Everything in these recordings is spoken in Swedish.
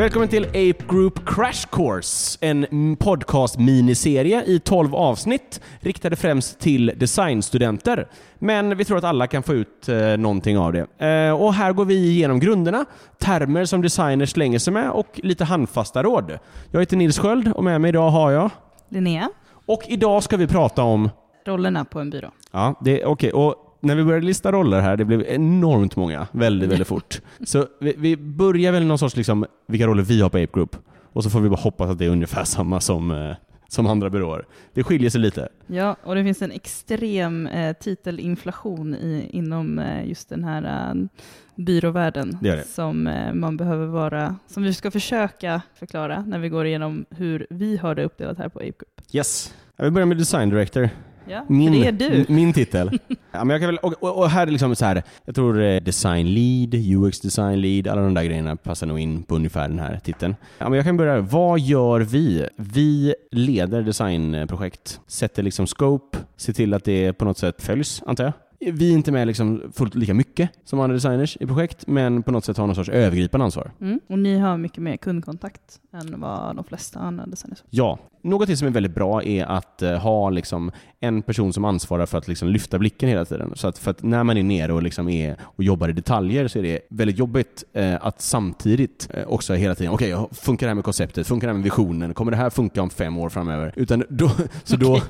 Välkommen till Ape Group Crash Course, en podcast-miniserie i 12 avsnitt riktade främst till designstudenter. Men vi tror att alla kan få ut eh, någonting av det. Eh, och här går vi igenom grunderna, termer som designers slänger sig med och lite handfasta råd. Jag heter Nils Sköld och med mig idag har jag... Linnea, Och idag ska vi prata om... rollerna på en byrå. Ja, det okej. Och när vi började lista roller här, det blev enormt många, väldigt, väldigt fort. Så vi, vi börjar väl någon sorts, liksom, vilka roller vi har på Ape Group. Och så får vi bara hoppas att det är ungefär samma som, eh, som andra byråer. Det skiljer sig lite. Ja, och det finns en extrem eh, titelinflation i, inom eh, just den här eh, byråvärlden Det det. som eh, man behöver vara, som vi ska försöka förklara när vi går igenom hur vi har det uppdelat här på Ape Group. Yes. Jag vill börja med Design Director. Ja, Min, det är du. min titel. ja, men jag kan väl, och, och, och här är liksom så här, jag tror eh, Design Lead, UX Design Lead, alla de där grejerna passar nog in på ungefär den här titeln. Ja, men jag kan börja, vad gör vi? Vi leder designprojekt, sätter liksom scope, ser till att det på något sätt följs, antar jag. Vi är inte med liksom fullt lika mycket som andra designers i projekt, men på något sätt har någon sorts övergripande ansvar. Mm. Och ni har mycket mer kundkontakt än vad de flesta andra designers har. Ja, något till som är väldigt bra är att eh, ha liksom en person som ansvarar för att liksom lyfta blicken hela tiden. Så att, för att när man är nere och, liksom är, och jobbar i detaljer så är det väldigt jobbigt eh, att samtidigt eh, också hela tiden, okej, funkar det här med konceptet? Funkar det här med visionen? Kommer det här funka om fem år framöver? Utan då, så då,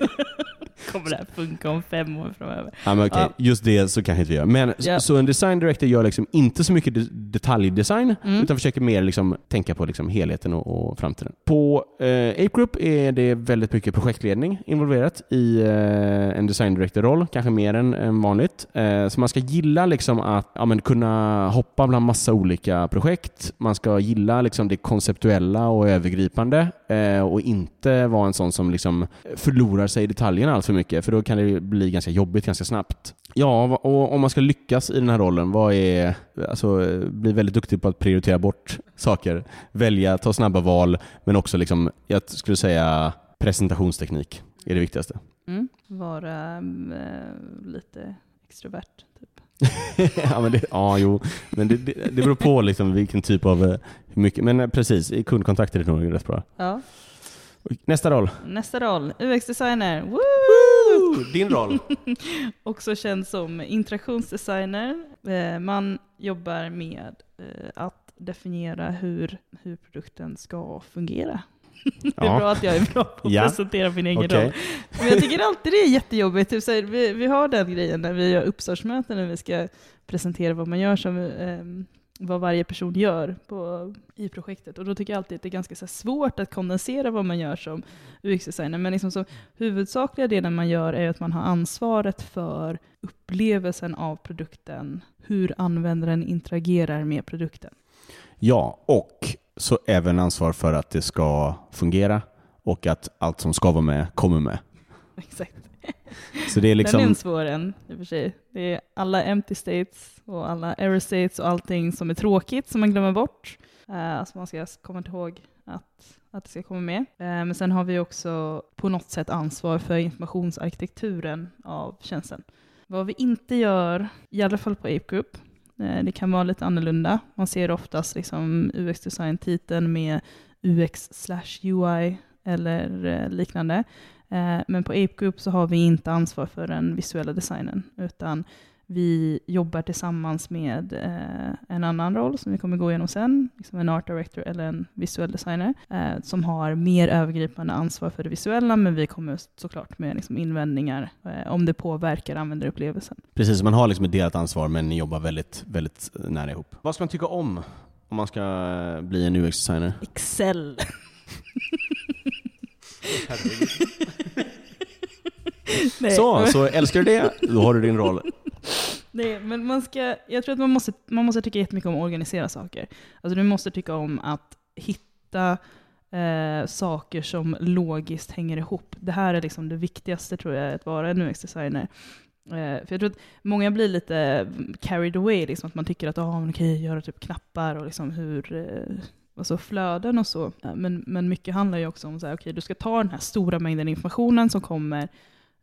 Kommer det här funka om fem år framöver? ja, men okej, Ja. just det så kanske inte vi gör. Men Ja. så en design director gör liksom inte så mycket de- detaljdesign, Mm. utan försöker mer liksom tänka på liksom helheten och, och framtiden. På eh, Ape Group är det väldigt mycket projektledning involverat i eh, en design director-roll, kanske mer än, än vanligt. Eh, så man ska gilla liksom att ja, men kunna hoppa bland massa olika projekt. Man ska gilla liksom det konceptuella och övergripande Eh, och inte vara en sån som liksom förlorar sig i detaljerna allt för mycket, för då kan det bli ganska jobbigt ganska snabbt. Ja, och om man ska lyckas i den här rollen, vad är, alltså, bli väldigt duktig på att prioritera bort saker, välja, ta snabba val, men också liksom, jag skulle säga presentationsteknik är det viktigaste. Mm. Vara äh, lite extrovert. Typ. ja, men det, ja, jo, men det, det, det beror på liksom vilken typ av, eh, hur mycket, men eh, precis, i kundkontakter är det nog rätt bra. Ja. Nästa roll. Nästa roll, UX-designer. Din roll. Också känd som interaktionsdesigner. Eh, Man jobbar med att definiera hur, hur produkten ska fungera. Det är Ja. bra att jag är bra på att Ja. presentera min egen Okej. roll. Men jag tycker alltid det är jättejobbigt. Typ så här, vi, vi har den grejen när vi gör uppstartsmöten när vi ska presentera vad man gör som ehm, vad varje person gör på, i projektet. Och då tycker jag alltid att det är ganska så här, svårt att kondensera vad man gör som UX-designer. Men liksom så, huvudsakliga delen man gör är att man har ansvaret för upplevelsen av produkten, hur användaren interagerar med produkten. Ja, och så även ansvar för att det ska fungera och att allt som ska vara med kommer med. Exakt. Så det är Den är liksom... en svår en i och för sig. Det är alla empty states och alla error states och allting som är tråkigt som man glömmer bort. Uh, så man ska komma ihåg att, att det ska komma med. Eh, men sen har vi också på något sätt ansvar för informationsarkitekturen av tjänsten. Vad vi inte gör, i alla fall på Ape Group, eh, Eh, det kan vara lite annorlunda. Man ser oftast liksom UX-design-titeln med UX slash UI eller eh, liknande. Eh, men på Ape Group så har vi inte ansvar för den visuella designen, utan vi jobbar tillsammans med eh, en annan roll som vi kommer gå igenom sen, liksom en art director eller en visuell designer, eh, som har mer övergripande ansvar för det visuella, men vi kommer såklart med liksom invändningar eh, om det påverkar användarupplevelsen. Precis, man har liksom ett delat ansvar men ni jobbar väldigt, väldigt nära ihop. Vad ska man tycka om om man ska eh, bli en UX-designer? Excel. Nej, Så, så älskar du det, då har du din roll. Nej, men man ska, jag tror att man måste, man måste tycka jättemycket om att organisera saker. Alltså du måste tycka om att hitta eh, saker som logiskt hänger ihop. Det här är liksom det viktigaste tror jag, att vara en UX-designer. Eh, för jag tror att många blir lite mm, carried away, liksom, att man tycker att ah, man kan göra typ knappar och liksom hur eh, alltså flöden och så. Eh, men, men mycket handlar ju också om att okay, du ska ta den här stora mängden informationen som kommer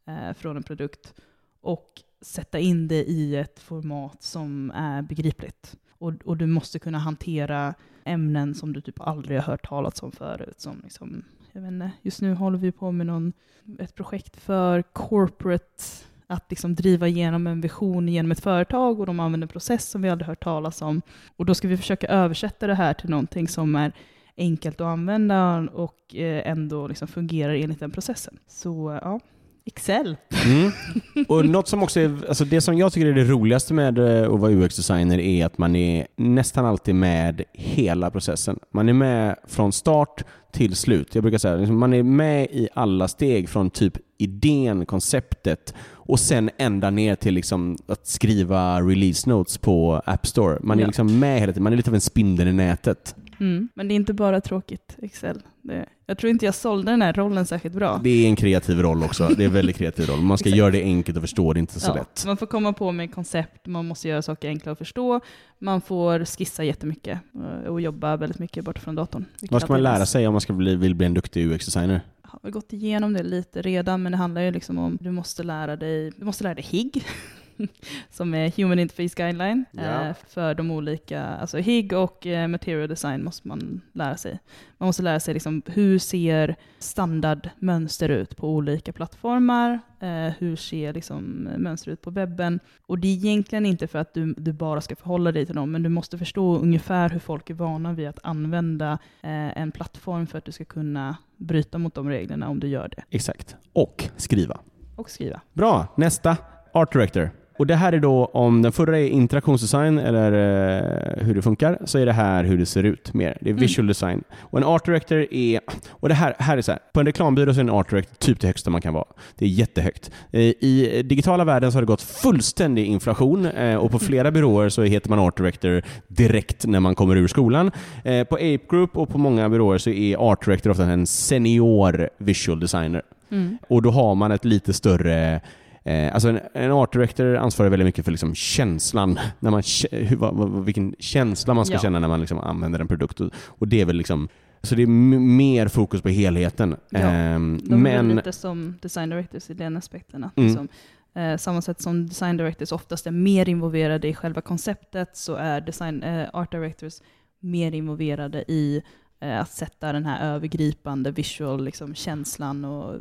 eh, från en produkt och sätta in det i ett format som är begripligt. och, och du måste kunna hantera ämnen som du typ aldrig har hört talas om förut. Som liksom, jag vet inte, just nu håller vi på med någon, ett projekt för corporate att liksom driva igenom en vision genom ett företag och de använder en process som vi aldrig hört talas om. Och då ska vi försöka översätta det här till någonting som är enkelt att använda och eh, ändå liksom fungerar enligt den processen. Så ja, Excel. Mm. Och något som också är, alltså det som jag tycker är det roligaste med eh, att vara UX-designer är att man är nästan alltid med hela processen. Man är med från start till slut. Jag brukar säga liksom, man är med i alla steg från typ idén, konceptet och sen ända ner till liksom att skriva release notes på App Store. Man är Ja. liksom med hela tiden. Man är lite av en spindel i nätet. Mm. Men det är inte bara tråkigt, Excel. Det, jag tror inte jag sålde den här rollen särskilt bra. Det är en kreativ roll också. Det är en väldigt kreativ roll. Man ska göra det enkelt att förstå, det är inte så Ja, lätt. Man får komma på med koncept, man måste göra saker enkla att förstå, man får skissa jättemycket eh, och jobba väldigt mycket bort från datorn. Vad ska man lära sig om man ska bli, vill bli en duktig UX-designer? Jag har gått igenom det lite redan, men det handlar ju liksom om du måste lära dig, du måste lära dig HIG, som är Human Interface Guideline, Ja. eh, för de olika, alltså HIG och eh, Material Design måste man lära sig. Man måste lära sig liksom, hur ser standardmönster ut på olika plattformar, eh, hur ser liksom, mönster ut på webben. Och det är egentligen inte för att du, du bara ska förhålla dig till dem, men du måste förstå ungefär hur folk är vana vid att använda en plattform för att du ska kunna bryta mot de reglerna om du gör det. Exakt. Och skriva. Och skriva. Bra, nästa. Art Director. Och det här är då, om den förra är interaktionsdesign eller eh, hur det funkar, så är det här hur det ser ut mer. Det är Mm. visual design. Och en art director är, och det här, här är så här, på en reklambyrå så är en art director typ det högsta man kan vara. Det är jättehögt. Eh, I digitala världen så har det gått fullständig inflation eh, och på flera byråer så heter man art director direkt när man kommer ur skolan. Eh, På Ape Group och på många byråer så är art director ofta en senior visual designer. Mm. Och då har man ett lite större Eh, alltså en, en art director ansvarar väldigt mycket för liksom känslan, när man, hur, vad, vad, vilken känsla man ska Ja. känna när man liksom använder en produkt. Och, och det är väl liksom, så det är mer fokus på helheten. Ja, Ehm, De är men, lite som design directors i den aspekten. Att Mm. liksom, eh, samma sätt som design directors oftast är mer involverade i själva konceptet så är design, eh, art directors mer involverade i eh, att sätta den här övergripande visual liksom, känslan och eh,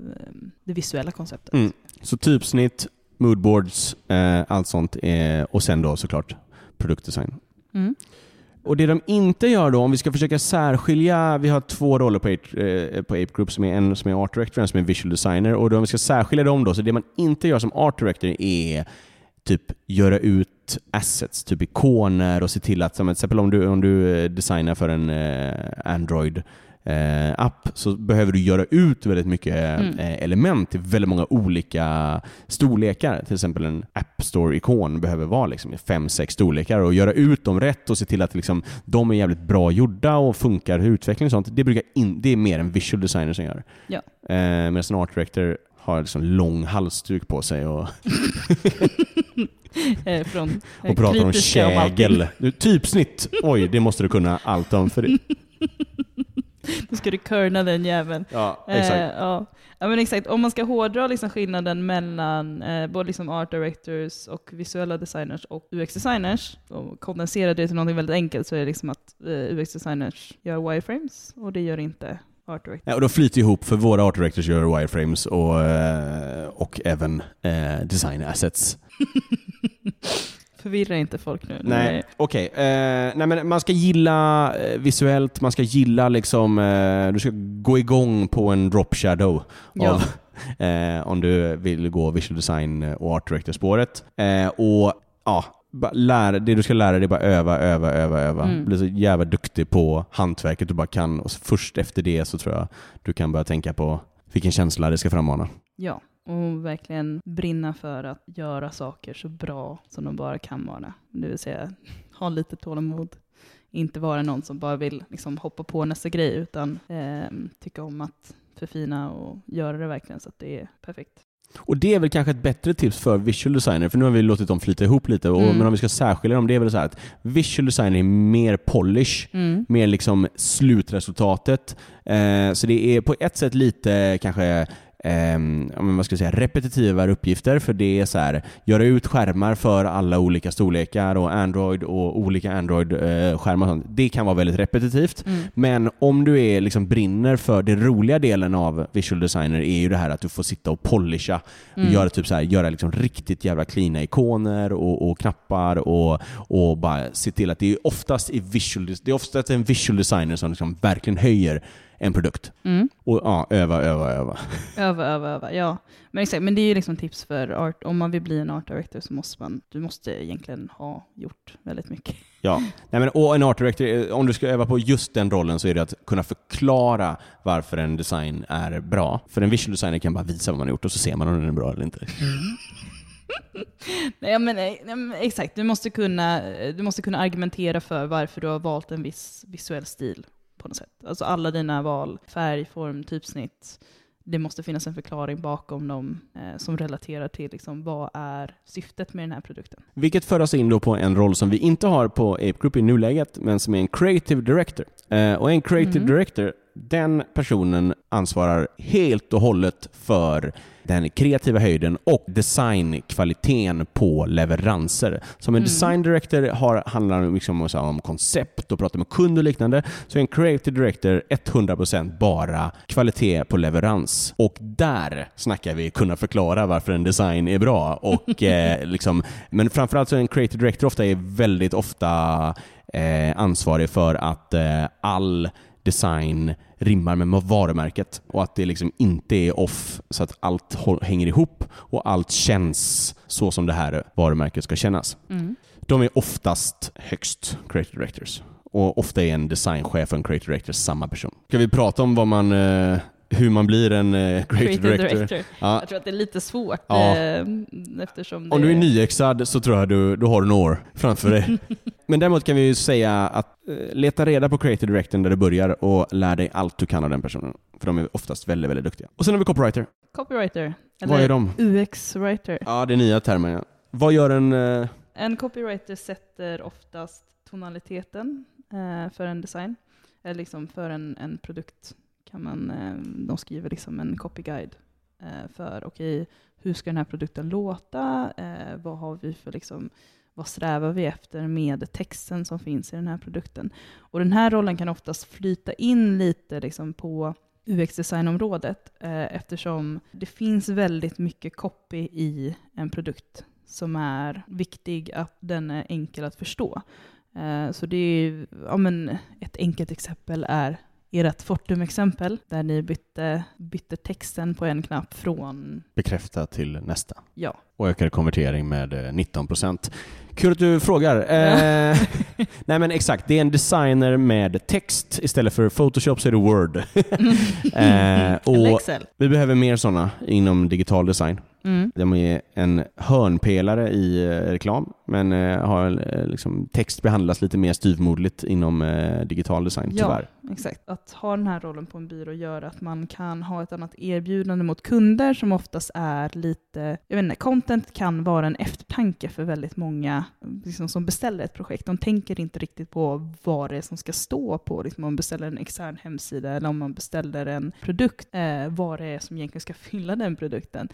det visuella konceptet. Mm. så typsnitt, moodboards, eh, allt sånt. Eh, och sen då såklart produktdesign. Mm. Och det de inte gör då, om vi ska försöka särskilja, vi har två roller på Ape, eh, på Ape Group, som är en som är art director och en som är visual designer. Och då, om vi ska särskilja dem då, så det man inte gör som art director är typ göra ut assets, typ ikoner och se till att, som till exempel om du, om du eh, designar för en eh, Android eh, app så behöver du göra ut väldigt mycket Mm. eh, element i väldigt många olika storlekar. Till exempel en App Store-ikon behöver vara liksom fem, sex storlekar och göra ut dem rätt och se till att liksom, de är jävligt bra gjorda och funkar i utveckling och sånt. Det, brukar in, det är mer en visual designer som gör. Ja. Eh, Medan en art director har liksom lång halsduk på sig och, Eh, från eh, och pratar om kägel. Typsnitt! Oj, det måste du kunna allt om. För det. Nu ska du körna den jäveln. Ja, Eh, exakt. ja. ja, men exakt. Om man ska hårdra liksom skillnaden mellan eh, både liksom art directors och visuella designers och UX-designers och kondensera det till något väldigt enkelt så är det liksom att eh, UX-designers gör wireframes och det gör inte art directors. Ja, och de flyter ihop för våra art directors gör wireframes och, eh, och även eh, design assets. Förvirra inte folk nu. Nej, okej. Eh, nej, men man ska gilla eh, visuellt, man ska gilla liksom, eh, du ska gå igång på en drop shadow Ja. av, eh, om du vill gå visual design och art director spåret. Eh, och ja, lära, det du ska lära dig är bara öva, öva, öva, öva. Mm. Bli så jävla duktig på hantverket du bara kan och först efter det så tror jag du kan börja tänka på vilken känsla det ska frammana. Ja, och verkligen brinna för att göra saker så bra som de bara kan vara. Det vill säga ha lite tålamod. Inte vara någon som bara vill liksom hoppa på nästa grej utan eh, tycka om att förfina och göra det verkligen så att det är perfekt. Och det är väl kanske ett bättre tips för visual designer, för nu har vi låtit dem flyta ihop lite. Och, Mm. Men om vi ska särskilja dem, det är väl så här att visual designer är mer polish, Mm. mer liksom slutresultatet. Eh, så det är på ett sätt lite kanske men vad ska jag säga, repetitivare uppgifter för det är så här, göra ut skärmar för alla olika storlekar och Android och olika Android-skärmar och sånt. Det kan vara väldigt repetitivt. Mm. Men om du är, liksom, brinner för den roliga delen av visual designer är ju det här att du får sitta och polisha och Mm. göra, typ så här, göra liksom riktigt jävla cleana ikoner och, och knappar och, och bara se till att det är oftast i visual, det är oftast en visual designer som liksom verkligen höjer en produkt. Mm. Och ja, öva, öva, öva. Öva, öva, öva. Ja, men exakt. Men det är ju liksom tips för art. Om man vill bli en art director så måste man, du måste egentligen ha gjort väldigt mycket. Ja. Nej, men, och en art director, eh, om du ska öva på just den rollen så är det att kunna förklara varför en design är bra. För en visual designer kan bara visa vad man har gjort och så ser man om den är bra eller inte. Nej, men, nej, men exakt, du måste, kunna, du måste kunna argumentera för varför du har valt en viss visuell stil på något sätt. Alltså alla dina val, färg, form, typsnitt. Det måste finnas en förklaring bakom dem eh, som relaterar till liksom, vad är syftet med den här produkten. Vilket för oss in då på en roll som vi inte har på Ape Group i nuläget, men som är en creative director. Eh, och en creative Mhm. director, den personen ansvarar helt och hållet för den kreativa höjden och designkvaliteten på leveranser. Som en Mm. design director har, handlar det liksom om, koncept och prata med kund och liknande. Så är en creative director 100% bara kvalitet på leverans. Och där snackar vi kunna förklara varför en design är bra. Och, eh, liksom, men framförallt så är en creative director ofta är väldigt ofta eh, ansvarig för att eh, all design rimmar med varumärket och att det liksom inte är off så att allt hänger ihop och allt känns så som det här varumärket ska kännas. Mm. De är oftast högst creative directors och ofta är en designchef och en creative director samma person. Ska vi prata om vad man, eh, hur man blir en eh, creative, director? Ja, Jag tror att det är lite svårt Ja. eh, eftersom det... Om du är nyexad så tror jag du, du har några år framför dig. Men däremot kan vi ju säga att eh, leta reda på creative directorn där du börjar och lär dig allt du kan av den personen. För de är oftast väldigt, väldigt duktiga. Och sen har vi copywriter. Copywriter. Vad är de? UX-writer. Ja, det är nya termer. Ja. Vad gör en... eh, En copywriter sätter oftast tonaliteten eh, för en design. Eller liksom för en, en produkt kan man, eh, de skriver liksom en copyguide eh, för, okej, hur ska den här produkten låta? Eh, vad har vi för liksom, vad strävar vi efter med texten som finns i den här produkten? Och den här rollen kan oftast flyta in lite liksom på UX-designområdet eh, eftersom det finns väldigt mycket copy i en produkt som är viktig att den är enkel att förstå. Eh, så det är, ja, men ett enkelt exempel är ert Fortum-exempel där ni bytte, bytte texten på en knapp från, bekräfta till nästa. ja, Och ökade konvertering med eh, 19%. Kul att du frågar. Eh, nej men exakt, det är en designer med text. Istället för Photoshop så är det Word. eh, eller och Excel. vi behöver mer sådana inom digital design. Mm. De är en hörnpelare i eh, reklam, men eh, har eh, liksom, text behandlas lite mer styvmoderligt inom digital design, Ja. tyvärr. Exakt. Att ha den här rollen på en byrå gör att man kan ha ett annat erbjudande mot kunder som oftast är lite, jag vet inte, content kan vara en eftertanke för väldigt många liksom, som beställer ett projekt. De tänker inte riktigt på vad det är som ska stå på, liksom, om man beställer en extern hemsida eller om man beställer en produkt, eh, vad det är som egentligen ska fylla den produkten.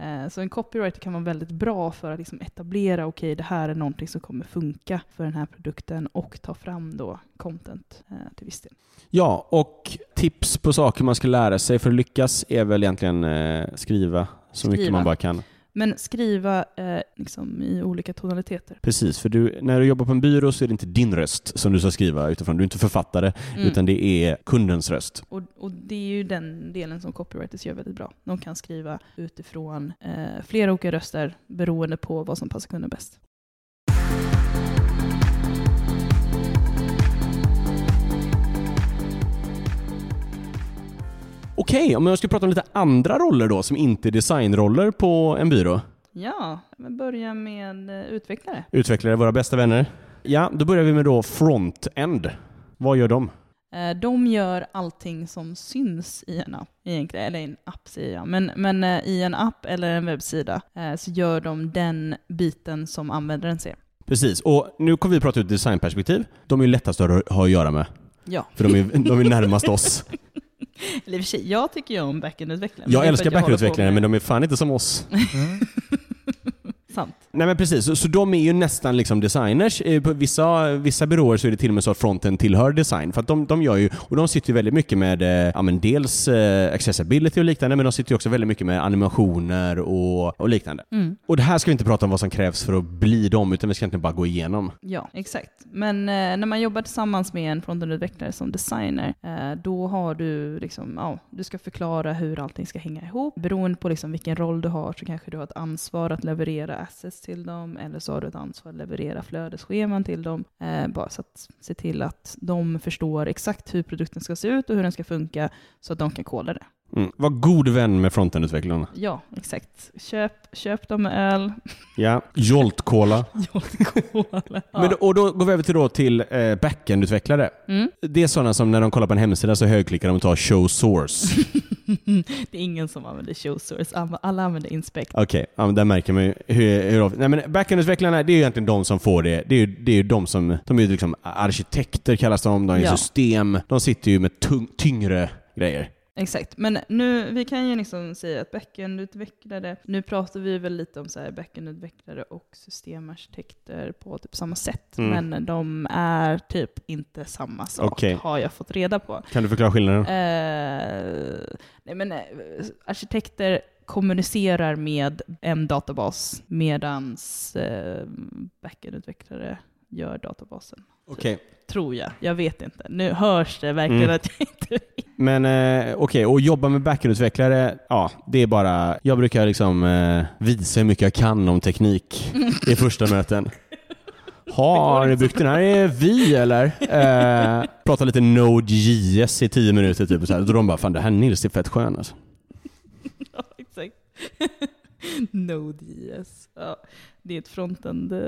Eh, Så en copywriter kan vara väldigt bra för att liksom etablera, okej det här är någonting som kommer funka för den här produkten och ta fram då content eh, till viss del. Ja, och tips på saker man ska lära sig för att lyckas är väl egentligen eh, skriva så mycket Skriva. man bara kan. Men skriva eh, liksom i olika tonaliteter. Precis, för du, när du jobbar på en byrå så är det inte din röst som du ska skriva utifrån. Du är inte författare, Mm. utan det är kundens röst. Och, och det är ju den delen som copywriters gör väldigt bra. De kan skriva utifrån eh, flera olika röster beroende på vad som passar kunden bäst. Okej, om jag ska prata om lite andra roller då som inte är designroller på en byrå. Ja, men börja med eh, utvecklare. Utvecklare, våra bästa vänner. Ja, då börjar vi med då front-end. Vad gör de? Eh, de gör allting som syns i en app, egentligen. eller i en app säger jag, men, men eh, i en app eller en webbsida så gör de den biten som användaren ser. Precis, och nu kommer vi prata ur ett designperspektiv. De är ju lättast att ha att göra med, Ja. för de är, de är närmast oss. Eller i och för sig, jag tycker ju om backend-utvecklare. Jag älskar backendutvecklare, men de är fan inte som oss. Sant. Nej men precis, så, så de är ju nästan liksom designers. Eh, På vissa, vissa byråer så är det till och med så att fronten tillhör design. För att de, de gör ju, och de sitter ju väldigt mycket med, eh, ja men dels eh, accessibility och liknande, men de sitter ju också väldigt mycket med animationer och, och liknande. Mm. Och det här ska vi inte prata om vad som krävs för att bli dem, utan vi ska egentligen bara gå igenom. Ja, exakt. Men eh, när man jobbar tillsammans med en frontendutvecklare som designer, eh, då har du liksom, ja, du ska förklara hur allting ska hänga ihop. Beroende på liksom vilken roll du har så kanske du har ett ansvar att leverera assets till dem, eller så har du ett ansvar att leverera flödesscheman till dem. Eh, bara så att se till att de förstår exakt hur produkten ska se ut och hur den ska funka, så att de kan koda det. Mm. Var god vän med frontendutvecklarna. Ja, exakt. Köp, köp dem öl. Ja. Jolt Cola. Cola. Ja. Men, då- och då går vi över till, då till eh, backendutvecklare. Mm. Det är sådana som när de kollar på en hemsida så högklickar de och tar show source. det är ingen som använder showsource, Alla- alla använder inspect. Okej, ja, men där märker man ju hur... hur nej, men backendutvecklarna, det är ju egentligen de som får det. Det är ju, det är ju de som... De är ju liksom arkitekter kallas de, de är Ja. system. De sitter ju med tung, tyngre grejer. Exakt, men nu, vi kan ju liksom säga att backendutvecklare, nu pratar vi väl lite om så här backendutvecklare och systemarkitekter på typ samma sätt, Mm. men de är typ inte samma sak, Okej. har jag fått reda på. Kan du förklara skillnaden? Eh, nej men eh, arkitekter kommunicerar med en databas medans eh, backendutvecklare gör databasen. Okej. Tror jag, jag vet inte. Nu hörs det verkligen Mm. att jag inte vet. Men eh, okej, och jobba med backendutvecklare, ja, det är bara... Jag brukar liksom eh, visa hur mycket jag kan om teknik i första möten. Har ni byggt den här i vi eller? Eh, prata lite Node.js i tio minuter typ. och Så här. Då de bara, fan det här Nils är fett skön alltså. Ja, exakt. Node.js. Ja, det är ett frontend. eh,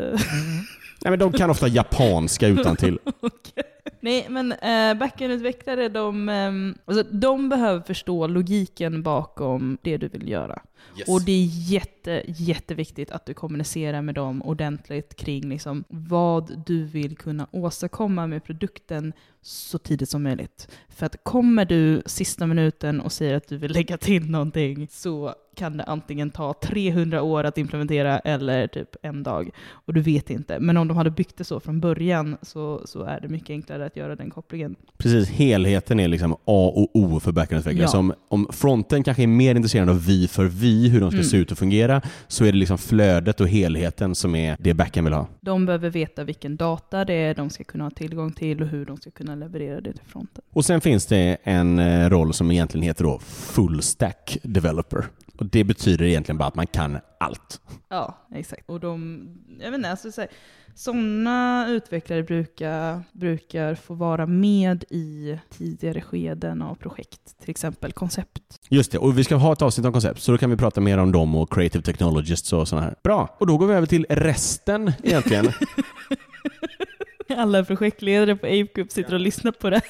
Nej, men de kan ofta japanska utan till. Okej. Nej, men äh, backendutvecklare, de, ehm, alltså, de behöver förstå logiken bakom det du vill göra. Och det är jätte, jätteviktigt att du kommunicerar med dem ordentligt kring liksom vad du vill kunna åstadkomma med produkten så tidigt som möjligt. För att kommer du sista minuten och säger att du vill lägga till någonting så kan det antingen ta 300 år att implementera eller typ en dag. Och du vet inte. Men om de hade byggt det så från början så, så är det mycket enklare att göra den kopplingen. Precis, helheten är liksom A och O för backendutvecklare. Ja. Om fronten kanske är mer intresserad av vi för vi, hur de ska Mm. se ut och fungera, så är det liksom flödet och helheten som är det backen vill ha. De behöver veta vilken data det är de ska kunna ha tillgång till och hur de ska kunna leverera det till fronten. Och sen finns det en eh, roll som egentligen heter då full stack developer. Och det betyder egentligen bara att man kan allt. Ja, exakt. Och de, jag vet inte, alltså så här, sådana utvecklare brukar, brukar få vara med i tidigare skeden av projekt, till exempel koncept. Just det, och vi ska ha ett avsnitt om koncept, så då kan vi prata mer om dem och creative technologists och sådana här. Bra, och då går vi över till resten egentligen. Alla projektledare på Ape Group sitter och lyssnar på det.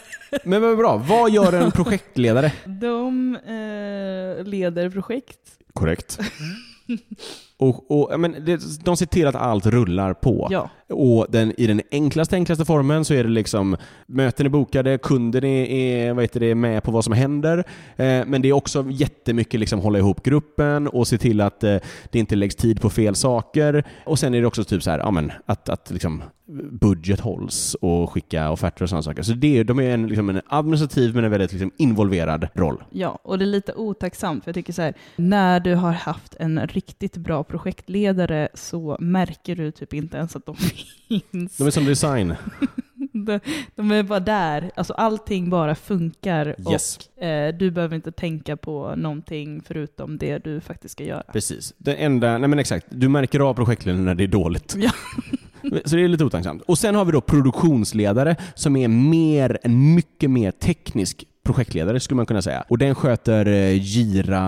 Men vad bra, vad gör en projektledare? De eh, leder projekt. Korrekt. Och, och, men det, de ser till att allt rullar på. Ja, Och den, i den enklaste, enklaste formen så är det liksom möten är bokade, kunden är, är, vad heter det, med på vad som händer. Eh, men det är också jättemycket liksom hålla ihop gruppen och se till att eh, det inte läggs tid på fel saker. Och sen är det också typ så här, ja, men, att, att liksom budget hålls och skicka offerter och sådana saker. Så det, de är en, liksom en administrativ men en väldigt liksom involverad roll. ja, och det är lite otacksamt för jag tycker så här, när du har haft en riktigt bra projektledare så märker du typ inte ens att de finns. De är som design. De, de är bara där. Alltså allting bara funkar Yes. och eh, du behöver inte tänka på någonting förutom det du faktiskt ska göra. Precis. Det enda, nej men exakt, du märker av projektledaren när det är dåligt. Ja. Så det är lite otacksamt. Och sen har vi då produktionsledare som är mer, mycket mer teknisk projektledare skulle man kunna säga. Och den sköter eh, gira,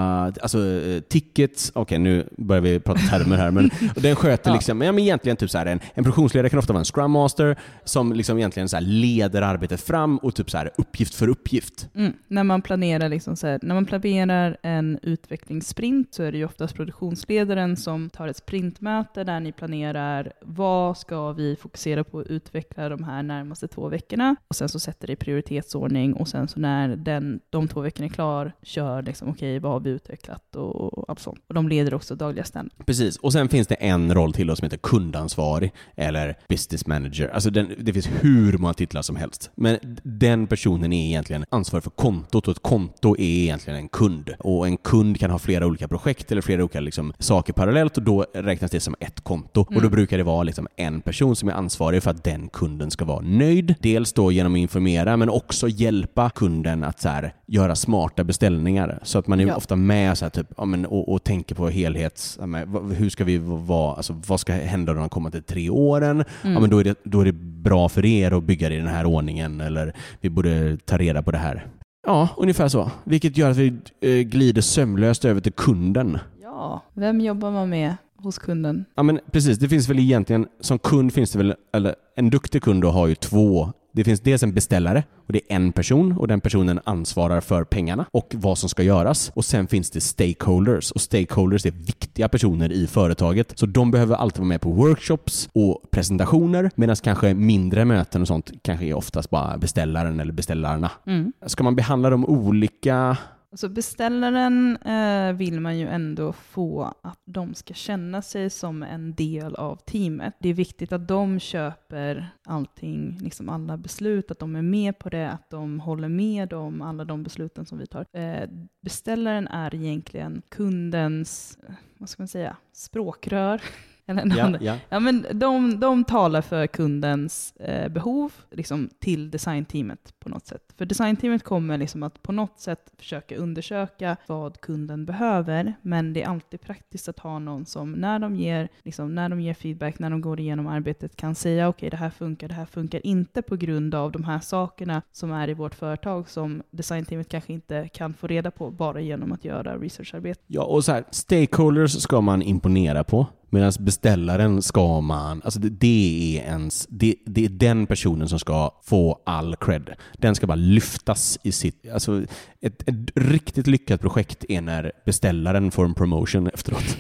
alltså eh, tickets, okej nu börjar vi prata termer här, men och den sköter Ja. liksom, ja men egentligen typ så här en, en produktionsledare kan ofta vara en scrum master som liksom egentligen så leder arbetet fram och typ så här uppgift för uppgift. Mm. När man planerar liksom så här, när man planerar en utvecklingssprint så är det ju oftast produktionsledaren som tar ett sprintmöte där ni planerar vad ska vi fokusera på att utveckla de här närmaste två veckorna och sen så sätter det i prioritetsordning och sen så när när den, de två veckorna är klar, kör liksom, okej, vad har vi utvecklat och, och allt sånt. Och de leder också dagliga stand. Precis, och sen finns det en roll till då som heter kundansvarig eller business manager. Alltså den, det finns hur många titlar som helst. Men den personen är egentligen ansvarig för kontot och ett konto är egentligen en kund. Och en kund kan ha flera olika projekt eller flera olika liksom, saker parallellt och då räknas det som ett konto. Och då Mm. brukar det vara liksom en person som är ansvarig för att den kunden ska vara nöjd. Dels då genom att informera men också hjälpa kunden att så här, göra smarta beställningar. Så att man är Ja. ofta med så här, typ, ja, men, och, och tänker på helhets... Ja, men, hur ska vi vara, alltså, vad ska hända de kommande tre åren? Mm. Ja, men då, är det, då är det bra för er att bygga det i den här ordningen eller vi borde ta reda på det här. Ja, ungefär så. Vilket gör att vi eh, glider sömlöst över till kunden. Ja, vem jobbar man med hos kunden? Ja men precis, det finns väl egentligen, som kund finns det väl, eller en duktig kund då har ju två det finns dels en beställare och det är en person och den personen ansvarar för pengarna och vad som ska göras. Och sen finns det stakeholders och stakeholders är viktiga personer i företaget. Så de behöver alltid vara med på workshops och presentationer medan kanske mindre möten och sånt kanske är oftast bara beställaren eller beställarna. Mm. Ska man behandla dem olika? Alltså beställaren eh, vill man ju ändå få att de ska känna sig som en del av teamet. Det är viktigt att de köper allting, liksom alla beslut, att de är med på det, att de håller med om alla de besluten som vi tar. Eh, beställaren är egentligen kundens, eh, vad ska man säga, språkrör. Eller någon- Ja, ja. Ja, men de, de talar för kundens eh, behov liksom, till designteamet på något sätt. För designteamet kommer liksom att på något sätt försöka undersöka vad kunden behöver, men det är alltid praktiskt att ha någon som när de ger, liksom, när de ger feedback, när de går igenom arbetet kan säga okej, det här funkar, det här funkar inte på grund av de här sakerna som är i vårt företag som designteamet kanske inte kan få reda på bara genom att göra researcharbete. Ja, och så här, stakeholders ska man imponera på. Medan beställaren ska man, alltså det, det är ens, det, det är den personen som ska få all cred. Den ska bara lyftas i sitt, alltså ett, ett riktigt lyckat projekt är när beställaren får en promotion efteråt.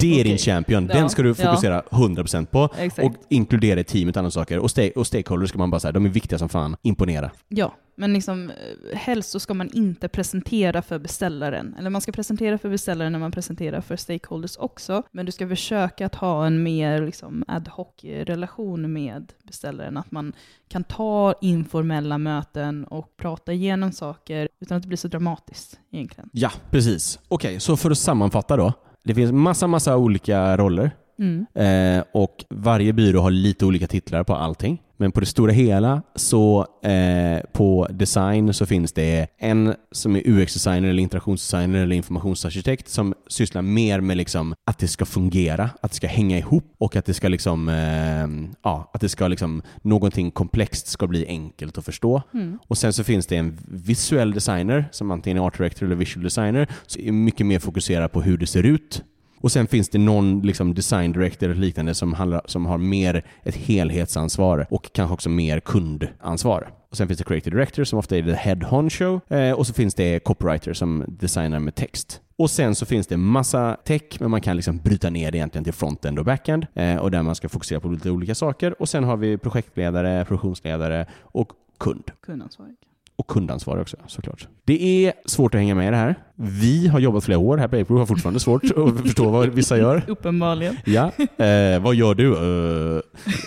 Det är din Okej. champion, den ska du fokusera 100% på Exakt. och inkludera i teamet och andra saker. Och, sta- och stakeholders ska man bara säga, de är viktiga som fan, imponera. Ja, men liksom, eh, helst så ska man inte presentera för beställaren. Eller man ska presentera för beställaren när man presenterar för stakeholders också. Men du ska försöka att ha en mer liksom, ad hoc-relation med beställaren. Att man kan ta informella möten och prata igenom saker utan att det blir så dramatiskt egentligen. Ja, precis. Okej, så för att sammanfatta då. Det finns massa, massa olika roller Mm. Eh, och varje byrå har lite olika titlar på allting. Men på det stora hela så eh, på design så finns det en som är UX-designer eller interaktionsdesigner eller informationsarkitekt som sysslar mer med liksom att det ska fungera, att det ska hänga ihop och att det ska liksom, eh, ja, att det ska liksom, någonting komplext ska bli enkelt att förstå. Mm. Och sen så finns det en visuell designer som antingen är art director eller visual designer som är mycket mer fokuserad på hur det ser ut. Och sen finns det någon liksom design director eller liknande som, handlar, som har mer ett helhetsansvar och kanske också mer kundansvar. Och sen finns det creative director som ofta är the head honcho eh, och så finns det copywriter som designar med text. Och sen så finns det massa tech, men man kan liksom bryta ner det egentligen till frontend och backend eh, och där man ska fokusera på lite olika saker. Och sen har vi projektledare, produktionsledare och kund Kundansvarig. och kundansvarig också såklart. Det är svårt att hänga med i det här. Vi har jobbat flera år här på April och har fortfarande svårt att förstå vad vissa gör. Uppenbarligen. Ja, eh, vad gör du? Eh,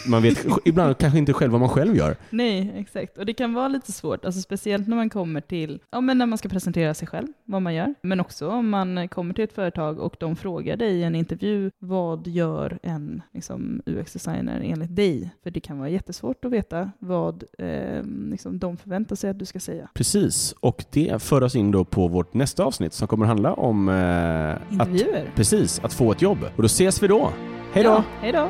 man vet ibland kanske inte själv vad man själv gör. Nej, exakt. Och det kan vara lite svårt, alltså speciellt när man kommer till, ja men när man ska presentera sig själv, vad man gör. Men också om man kommer till ett företag och de frågar dig i en intervju, vad gör en liksom, UX-designer enligt dig? För det kan vara jättesvårt att veta vad eh, liksom, de förväntar sig att du ska säga. Precis, och det för oss in då på vårt nästa avsnitt som kommer handla om eh, att, Intervjuer. precis, att få ett jobb. Och då ses vi då. Hej då! Ja, hej då!